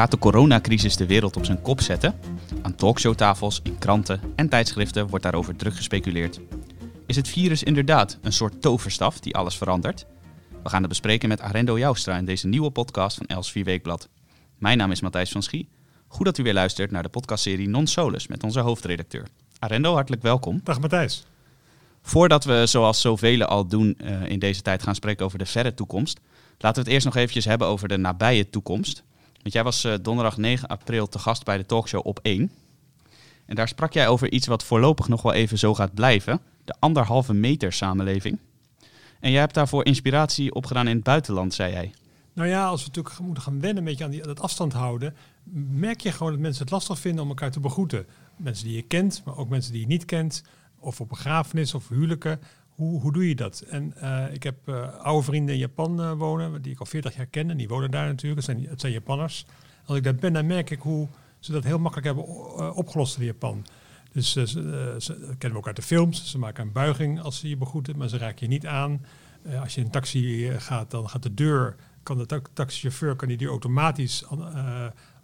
Gaat de coronacrisis de wereld op zijn kop zetten? Aan talkshowtafels, in kranten en tijdschriften wordt daarover druk gespeculeerd. Is het virus inderdaad een soort toverstaf die alles verandert? We gaan het bespreken met Arendo Joustra in deze nieuwe podcast van Els 4 Weekblad. Mijn naam is Matthijs van Schie. Goed dat u weer luistert naar de podcastserie Non Solus met onze hoofdredacteur. Arendo, hartelijk welkom. Dag Matthijs. Voordat we, zoals zoveel al doen uh, in deze tijd, gaan spreken over de verre toekomst, laten we het eerst nog eventjes hebben over de nabije toekomst. Want jij was uh, donderdag 9 april te gast bij de talkshow op 1. En daar sprak jij over iets wat voorlopig nog wel even zo gaat blijven: de anderhalve meter samenleving. En jij hebt daarvoor inspiratie opgedaan in het buitenland, zei jij. Nou ja, als we natuurlijk moeten gaan wennen een beetje aan die, dat afstand houden, merk je gewoon dat mensen het lastig vinden om elkaar te begroeten. Mensen die je kent, maar ook mensen die je niet kent, of op begrafenis of huwelijken. Hoe, doe je dat? En uh, ik heb uh, oude vrienden in Japan uh, wonen, die ik al 40 jaar ken. En die wonen daar natuurlijk. Het zijn, het zijn Japanners. Als ik daar ben, dan merk ik hoe ze dat heel makkelijk hebben opgelost in Japan. Dus ze, kennen we ook uit de films. Ze maken een buiging als ze je begroeten, maar ze raken je niet aan. als je in een taxi gaat, dan gaat de deur, kan de ta taxichauffeur kan die deur automatisch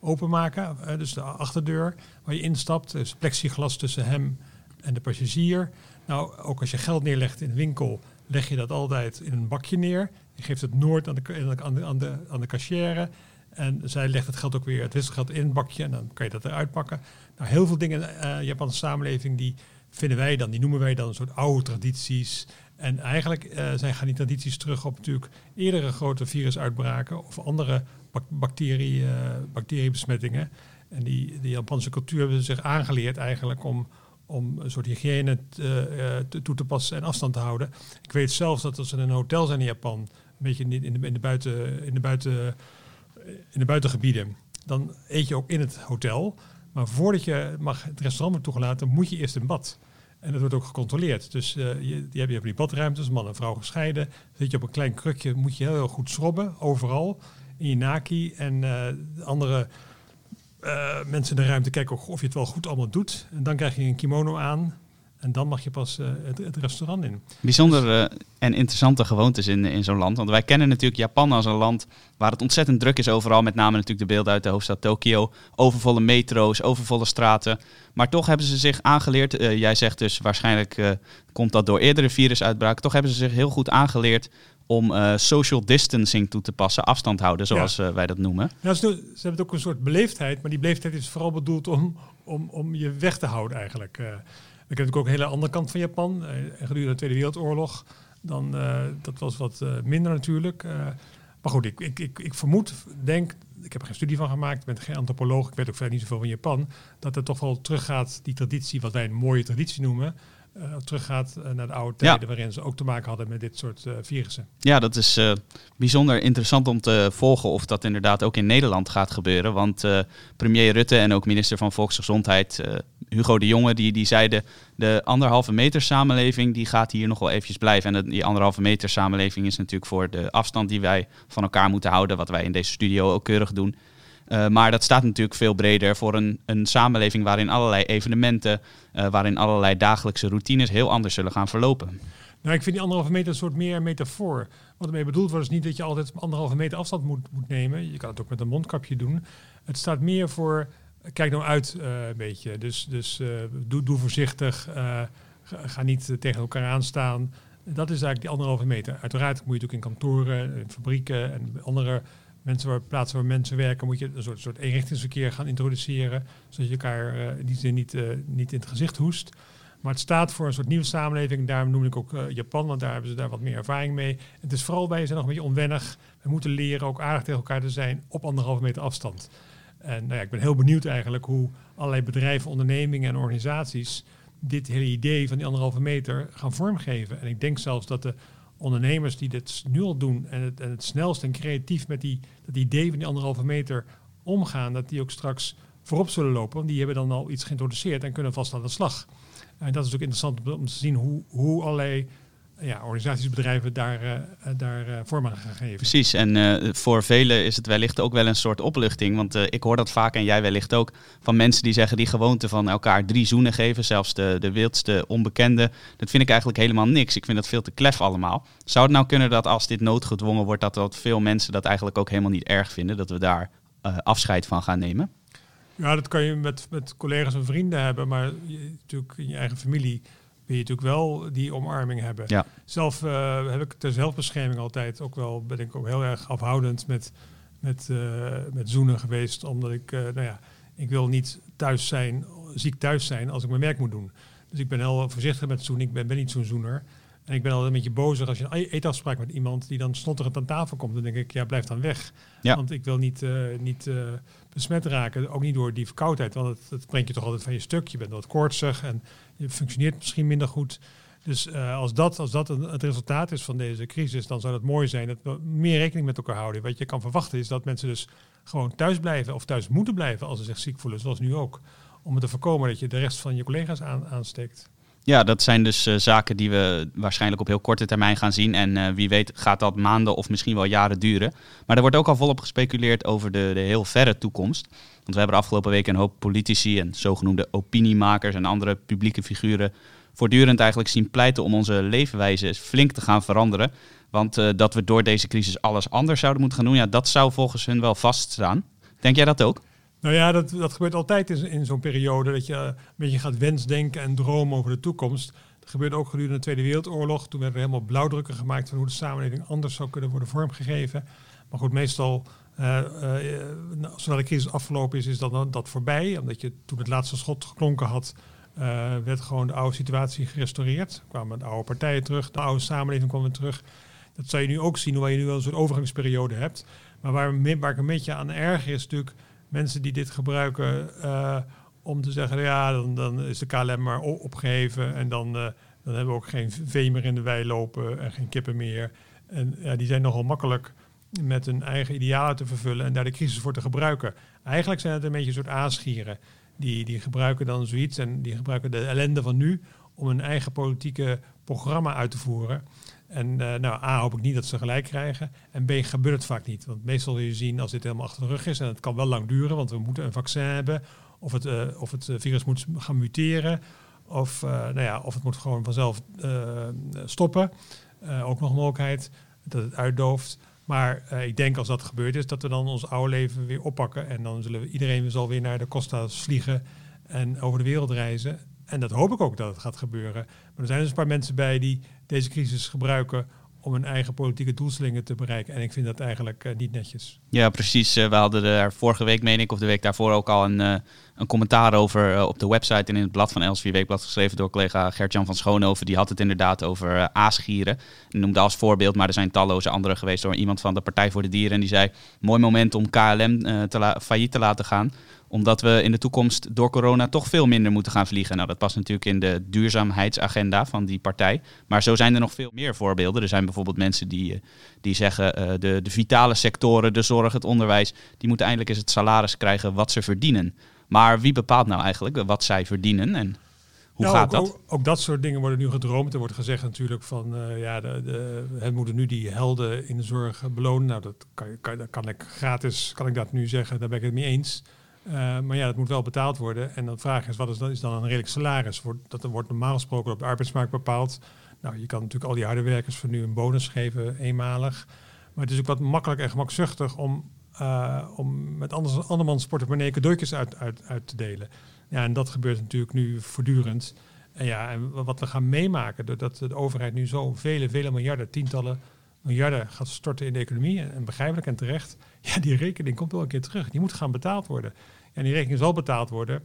openmaken. dus de achterdeur waar je instapt. Dus plexiglas tussen hem en de passagier. Nou, ook als je geld neerlegt in een winkel, leg je dat altijd in een bakje neer. Je geeft het nooit aan de, aan de, aan de, aan de cashier. En zij legt het geld ook weer, het wisselgeld in het bakje en dan kan je dat eruit pakken. Nou, heel veel dingen uh, Japanse samenleving, die vinden wij dan, die noemen wij dan een soort oude tradities. En eigenlijk uh, zijn, gaan die tradities terug op natuurlijk eerdere grote virusuitbraken of andere bacterie, uh, bacteriebesmettingen. En die, die Japanse cultuur hebben zich aangeleerd eigenlijk om om een soort hygiëne te, uh, toe te passen en afstand te houden. Ik weet zelfs dat als we in een hotel zijn in Japan, een beetje in de, in de, buiten, in de, buiten, in de buitengebieden, dan eet je ook in het hotel. Maar voordat je mag het restaurant wordt toegelaten, moet je eerst in bad. En dat wordt ook gecontroleerd. Dus je, je, hebt die badruimtes, man en vrouw gescheiden. Zit je op een klein krukje, moet je heel, heel goed schrobben, overal. In je naki. En uh, andere uh, mensen de ruimte kijken of je het wel goed allemaal doet. En dan krijg je een kimono aan. En dan mag je pas uh, het, het, restaurant in. Bijzonder uh, en interessante gewoontes in, in zo'n land. Want wij kennen natuurlijk Japan als een land waar het ontzettend druk is overal. Met name natuurlijk de beelden uit de hoofdstad Tokio. Overvolle metro's, overvolle straten. Maar toch hebben ze zich aangeleerd. jij zegt dus waarschijnlijk komt dat door eerdere virusuitbraken. Toch hebben ze zich heel goed aangeleerd om uh, social distancing toe te passen, afstand houden, zoals ja. uh, wij dat noemen. Ja, ze, ze, hebben ook een soort beleefdheid, maar die beleefdheid is vooral bedoeld om, om, om je weg te houden eigenlijk. Uh, we kennen natuurlijk ook een hele andere kant van Japan. gedurende de Tweede Wereldoorlog, dan, dat was wat minder natuurlijk. maar goed, ik, ik, ik, ik vermoed, denk, ik heb er geen studie van gemaakt, ik ben geen antropoloog, ik weet ook verder niet zoveel van Japan, dat het toch wel teruggaat, die traditie, wat wij een mooie traditie noemen, uh, teruggaat uh, naar de oude tijden, ja. waarin ze ook te maken hadden met dit soort uh, virussen. Ja, dat is bijzonder interessant om te volgen of dat inderdaad ook in Nederland gaat gebeuren. Want premier Rutte en ook minister van Volksgezondheid, Hugo de Jonge, die, die zeiden de anderhalve meter samenleving die gaat hier nog wel eventjes blijven. En die anderhalve meter samenleving is natuurlijk voor de afstand die wij van elkaar moeten houden, wat wij in deze studio ook keurig doen. Uh, maar dat staat natuurlijk veel breder voor een, een samenleving waarin allerlei evenementen, uh, waarin allerlei dagelijkse routines heel anders zullen gaan verlopen. Nou, ik vind die anderhalve meter een soort meer metafoor. Wat ermee bedoeld wordt is niet dat je altijd anderhalve meter afstand moet, moet nemen. Je kan het ook met een mondkapje doen. Het staat meer voor, kijk nou uit uh, een beetje. Dus, dus doe, doe voorzichtig, ga, niet tegen elkaar aanstaan. Dat is eigenlijk die anderhalve meter. Uiteraard moet je ook in kantoren, in fabrieken en andere mensen plaatsen waar mensen werken, moet je een soort, soort eenrichtingsverkeer gaan introduceren. Zodat je elkaar in die zin niet, uh, niet in het gezicht hoest. Maar het staat voor een soort nieuwe samenleving. Daarom noem ik ook uh, Japan, want daar hebben ze daar wat meer ervaring mee. Het is vooral bij, ze nog een beetje onwennig. We moeten leren ook aardig tegen elkaar te zijn op anderhalve meter afstand. En nou ja, ik ben heel benieuwd eigenlijk hoe allerlei bedrijven, ondernemingen en organisaties dit hele idee van die anderhalve meter gaan vormgeven. En ik denk zelfs dat de ondernemers die dit nu al doen en het, het snelst en creatief met die, dat idee van die anderhalve meter omgaan, dat die ook straks voorop zullen lopen. Want die hebben dan al iets geïntroduceerd en kunnen vast aan de slag. En dat is ook interessant om te zien hoe, hoe allerlei ja, organisaties, bedrijven daar, uh, daar uh, vorm aan gaan geven. Precies, en uh, voor velen is het wellicht ook wel een soort opluchting. Want ik hoor dat vaak, en jij wellicht ook, van mensen die zeggen die gewoonte van elkaar drie zoenen geven, zelfs de, de wildste onbekende. Dat vind ik eigenlijk helemaal niks. Ik vind dat veel te klef allemaal. Zou het nou kunnen dat als dit noodgedwongen wordt, dat, dat veel mensen dat eigenlijk ook helemaal niet erg vinden, dat we daar afscheid van gaan nemen? Ja, dat kan je met, met collega's en vrienden hebben, maar je, natuurlijk in je eigen familie wil je natuurlijk wel die omarming hebben. Ja. Zelf uh, heb ik ter zelfbescherming altijd ook wel, ben ik ook heel erg afhoudend met, met, uh, met zoenen geweest. Omdat ik, uh, nou ja, ik wil niet thuis zijn, ziek thuis zijn als ik mijn werk moet doen. Dus ik ben heel voorzichtig met zoenen. Ik ben, ben niet zo'n zoener. En ik ben altijd een beetje bozer als je een eetafspraak met iemand die dan snotterend aan tafel komt. Dan denk ik, ja, blijf dan weg. Ja. Want ik wil niet, niet besmet raken. Ook niet door die verkoudheid, want het, het brengt je toch altijd van je stuk. Je bent wat koortsig en je functioneert misschien minder goed. Dus uh, als dat, als dat het resultaat is van deze crisis, dan zou het mooi zijn dat we meer rekening met elkaar houden. Wat je kan verwachten is dat mensen dus gewoon thuis blijven of thuis moeten blijven als ze zich ziek voelen, zoals nu ook. Om het te voorkomen dat je de rest van je collega's aan, aansteekt. Ja, dat zijn dus uh, zaken die we waarschijnlijk op heel korte termijn gaan zien. En uh, wie weet gaat dat maanden of misschien wel jaren duren. Maar er wordt ook al volop gespeculeerd over de, de heel verre toekomst. Want we hebben afgelopen weken een hoop politici en zogenoemde opiniemakers en andere publieke figuren voortdurend eigenlijk zien pleiten om onze leefwijze flink te gaan veranderen. Want uh, dat we door deze crisis alles anders zouden moeten gaan doen, ja, dat zou volgens hun wel vaststaan. Denk jij dat ook? Nou ja, dat, dat gebeurt altijd in, in zo'n periode, dat je een beetje gaat wensdenken en dromen over de toekomst. Dat gebeurde ook gedurende de Tweede Wereldoorlog. Toen werden er helemaal blauwdrukken gemaakt van hoe de samenleving anders zou kunnen worden vormgegeven. Maar goed, meestal, uh, zodra de crisis afgelopen is, is dat, dat voorbij. Omdat je toen het laatste schot geklonken had, werd gewoon de oude situatie gerestaureerd. Er kwamen de oude partijen terug, de oude samenleving kwam weer terug. Dat zou je nu ook zien, hoewel je nu wel een soort overgangsperiode hebt. Maar waar, waar ik een beetje aan erg is natuurlijk mensen die dit gebruiken uh, om te zeggen, ja, dan, dan is de KLM maar opgeheven en dan, uh, dan hebben we ook geen vee meer in de wei lopen en geen kippen meer. En ja, die zijn nogal makkelijk met hun eigen idealen te vervullen en daar de crisis voor te gebruiken. Eigenlijk zijn het een beetje een soort aasgieren. Die, die gebruiken dan zoiets en die gebruiken de ellende van nu om een eigen politieke programma uit te voeren. En uh, nou, A, hoop ik niet dat ze gelijk krijgen. En B, gebeurt het vaak niet. Want meestal wil je zien als dit helemaal achter de rug is. En het kan wel lang duren, want we moeten een vaccin hebben. Of het, uh, of het virus moet gaan muteren. Of, nou ja, of het moet gewoon vanzelf stoppen. ook nog een mogelijkheid dat het uitdooft. Maar ik denk als dat gebeurd is, dat we dan ons oude leven weer oppakken. En dan zullen we iedereen zal weer naar de Costa's vliegen en over de wereld reizen. En dat hoop ik ook dat het gaat gebeuren. Maar er zijn dus een paar mensen bij die deze crisis gebruiken om hun eigen politieke doelstellingen te bereiken. En ik vind dat eigenlijk uh, niet netjes. Ja, precies. Uh, we hadden er vorige week, meen ik, of de week daarvoor ook al een, uh, een commentaar over op de website en in het blad van Elsevier Weekblad geschreven door collega Gert-Jan van Schoonhoven. Die had het inderdaad over aasgieren. Die noemde als voorbeeld, maar er zijn talloze andere geweest door iemand van de Partij voor de Dieren. En die zei, mooi moment om KLM te failliet te laten gaan omdat we in de toekomst door corona toch veel minder moeten gaan vliegen. Nou, dat past natuurlijk in de duurzaamheidsagenda van die partij. Maar zo zijn er nog veel meer voorbeelden. Er zijn bijvoorbeeld mensen die, eh, die zeggen uh, de, de vitale sectoren, de zorg, het onderwijs, die moeten eindelijk eens het salaris krijgen wat ze verdienen. Maar wie bepaalt nou eigenlijk wat zij verdienen en hoe nou, gaat ook, dat? Ook, ook, dat soort dingen worden nu gedroomd. Er wordt gezegd natuurlijk van, uh, ja, de, de, het moeten nu die helden in de zorg belonen. Nou, dat kan, kan, dat kan ik gratis, kan ik dat nu zeggen, daar ben ik het mee eens. Uh, maar ja, dat moet wel betaald worden. En dan vraag is, wat is, dan, is dan een redelijk salaris? Dat wordt normaal gesproken op de arbeidsmarkt bepaald. Nou, je kan natuurlijk al die harde werkers voor nu een bonus geven, eenmalig. Maar het is ook wat makkelijk en gemakzuchtig om, uh, om met anders, andermans portemonnee cadeautjes uit, uit, uit te delen. Ja, en dat gebeurt natuurlijk nu voortdurend. En ja, en wat we gaan meemaken, doordat de overheid nu zo vele, vele miljarden, tientallen miljarden gaat storten in de economie, en, begrijpelijk en terecht, ja, die rekening komt wel een keer terug. Die moet gaan betaald worden. En die rekening zal betaald worden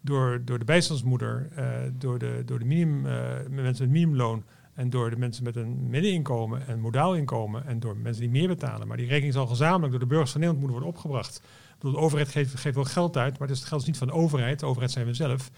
door, door de bijstandsmoeder, uh, door, de, door de minimum, uh, mensen met minimumloon en door de mensen met een middeninkomen en modaal inkomen en door mensen die meer betalen. Maar die rekening zal gezamenlijk door de burgers van Nederland moeten worden opgebracht. De overheid geeft, geeft wel geld uit, maar het geld is niet van de overheid. De overheid zijn we zelf.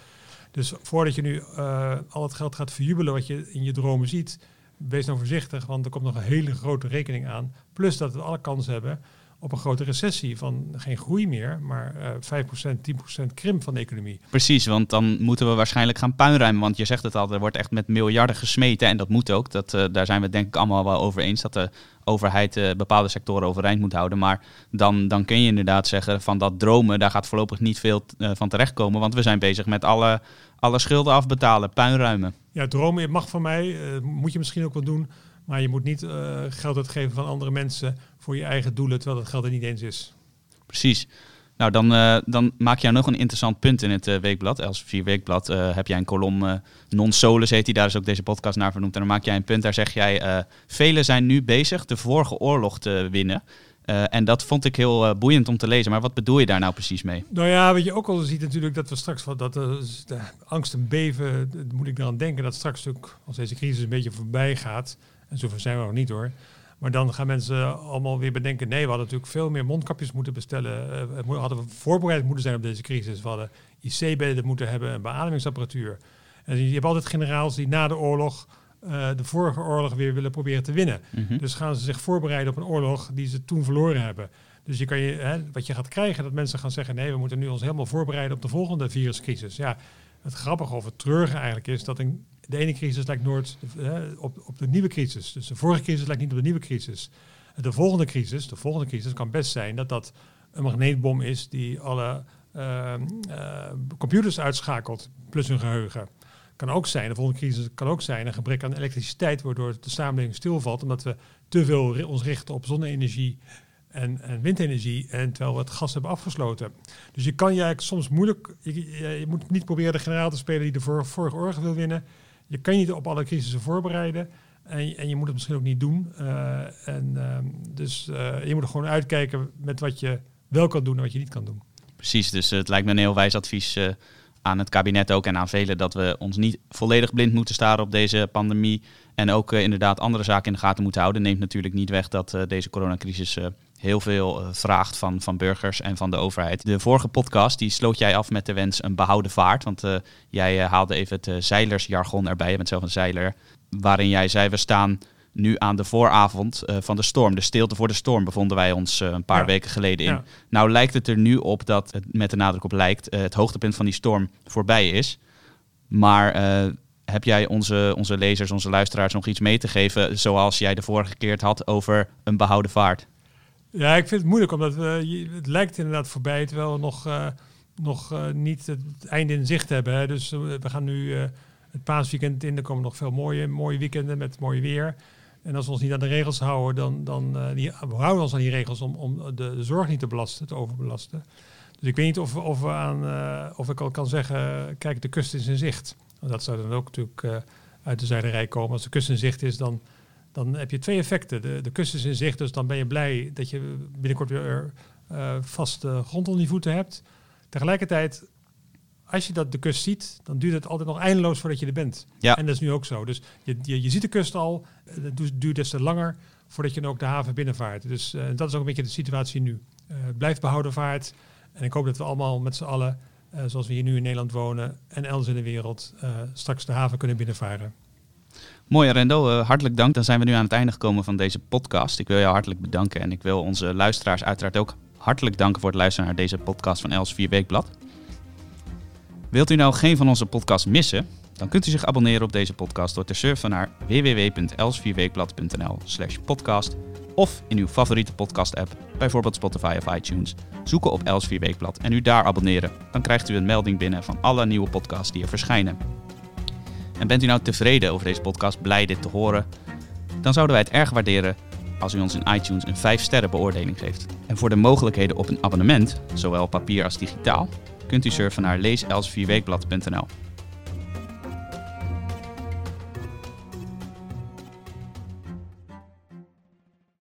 Dus voordat je nu uh, al het geld gaat verjubelen wat je in je dromen ziet, wees nou voorzichtig, want er komt nog een hele grote rekening aan. Plus dat we alle kans hebben op een grote recessie van geen groei meer, maar uh, 5%, 10% krimp van de economie. Precies, want dan moeten we waarschijnlijk gaan puinruimen. Want je zegt het al, er wordt echt met miljarden gesmeten en dat moet ook. Dat, uh, daar zijn we denk ik allemaal wel over eens dat de overheid uh, bepaalde sectoren overeind moet houden. Maar dan, dan kun je inderdaad zeggen van dat dromen, daar gaat voorlopig niet veel uh, van terechtkomen. Want we zijn bezig met alle, alle schulden afbetalen, puinruimen. Ja, dromen mag van mij, moet je misschien ook wel doen. Maar je moet niet uh, geld uitgeven van andere mensen voor je eigen doelen, terwijl dat geld er niet eens is. Precies. Nou, dan, uh, dan maak jij nog een interessant punt in het uh, weekblad. Elsevier Weekblad heb jij een kolom, Non Solus heet die, daar is ook deze podcast naar vernoemd. En dan maak jij een punt, daar zeg jij, velen zijn nu bezig de vorige oorlog te winnen. en dat vond ik heel boeiend om te lezen. Maar wat bedoel je daar nou precies mee? Nou ja, wat je ook al ziet natuurlijk dat we straks, wat, dat de angst en beven, moet ik eraan denken dat straks ook, als deze crisis een beetje voorbij gaat, en zover zijn we nog niet hoor, maar dan gaan mensen allemaal weer bedenken, nee, we hadden natuurlijk veel meer mondkapjes moeten bestellen. Uh, we hadden voorbereid moeten zijn op deze crisis. We hadden IC-bedden moeten hebben en beademingsapparatuur. En je hebt altijd generaals die na de oorlog uh, de vorige oorlog weer willen proberen te winnen. Mhm. Dus gaan ze zich voorbereiden op een oorlog die ze toen verloren hebben. Dus je kan je, hè, wat je gaat krijgen, dat mensen gaan zeggen: nee, we moeten nu ons helemaal voorbereiden op de volgende viruscrisis. Ja, het grappige of het treurige eigenlijk is dat een de ene crisis lijkt nooit op, op de nieuwe crisis. Dus de vorige crisis lijkt niet op de nieuwe crisis. De volgende crisis, de volgende crisis kan best zijn dat dat een magneetbom is die alle uh, uh, computers uitschakelt, plus hun geheugen. Kan ook zijn, de volgende crisis kan ook zijn een gebrek aan elektriciteit, waardoor de samenleving stilvalt, omdat we te veel ons richten op zonne-energie en, en, windenergie, en terwijl we het gas hebben afgesloten. Dus je kan je soms moeilijk, je, je moet niet proberen de generaal te spelen die de vorige oorlog wil winnen je kan je op alle crisissen voorbereiden. En, en je moet het misschien ook niet doen. Uh, en, uh, dus uh, je moet er gewoon uitkijken met wat je wel kan doen en wat je niet kan doen. Precies, dus het lijkt me een heel wijs advies eh, aan het kabinet ook en aan velen dat we ons niet volledig blind moeten staren op deze pandemie. En ook inderdaad andere zaken in de gaten moeten houden. Neemt natuurlijk niet weg dat deze coronacrisis heel veel uh, vraagt van, van burgers en van de overheid. De vorige podcast die sloot jij af met de wens een behouden vaart. Want uh, jij uh, haalde even het zeilersjargon erbij. Je bent zelf een zeiler. Waarin jij zei, we staan nu aan de vooravond van de storm. De stilte voor de storm bevonden wij ons een paar weken geleden in. Nou lijkt het er nu op dat, het met de nadruk op lijkt, het hoogtepunt van die storm voorbij is. Maar heb jij onze, onze lezers, onze luisteraars nog iets mee te geven, zoals jij de vorige keer had over een behouden vaart? Ja, ik vind het moeilijk, omdat we, het lijkt inderdaad voorbij, terwijl we nog, uh, nog uh, niet het einde in zicht hebben. Hè. Dus we gaan nu het paasweekend in, er komen nog veel mooie, mooie weekenden met mooi weer. En als we ons niet aan de regels houden, dan, dan die, we houden ons aan die regels om, om de, zorg niet te belasten, te overbelasten. Dus ik weet niet of, of, we aan, of ik al kan zeggen, kijk, de kust is in zicht. Want dat zou dan ook natuurlijk uit de zeilerij komen. Als de kust in zicht is, dan dan heb je twee effecten. De, de kust is in zicht, dus dan ben je blij dat je binnenkort weer uh, vast uh, grond onder je voeten hebt. Tegelijkertijd, als je dat de kust ziet, dan duurt het altijd nog eindeloos voordat je er bent. Ja. En dat is nu ook zo. Dus je, je, je ziet de kust al, het eh, duurt des te langer voordat je dan ook de haven binnenvaart. Dus uh, dat is ook een beetje de situatie nu. Blijf behouden vaart. En ik hoop dat we allemaal met z'n allen, zoals we hier nu in Nederland wonen en elders in de wereld, straks de haven kunnen binnenvaren. Mooi, Rendo. Uh, hartelijk dank. Dan zijn we nu aan het einde gekomen van deze podcast. Ik wil jou hartelijk bedanken en ik wil onze luisteraars uiteraard ook hartelijk danken voor het luisteren naar deze podcast van Els 4 Weekblad. Wilt u nou geen van onze podcasts missen? Dan kunt u zich abonneren op deze podcast door te surfen naar www.els4weekblad.nl slash podcast of in uw favoriete podcast app, bijvoorbeeld Spotify of iTunes, zoeken op Els 4 Weekblad en u daar abonneren. Dan krijgt u een melding binnen van alle nieuwe podcasts die er verschijnen. En bent u nou tevreden over deze podcast, blij dit te horen? Dan zouden wij het erg waarderen als u ons in iTunes een 5 sterren beoordeling geeft. En voor de mogelijkheden op een abonnement, zowel papier als digitaal, kunt u surfen naar leeselsvierweekblad.nl.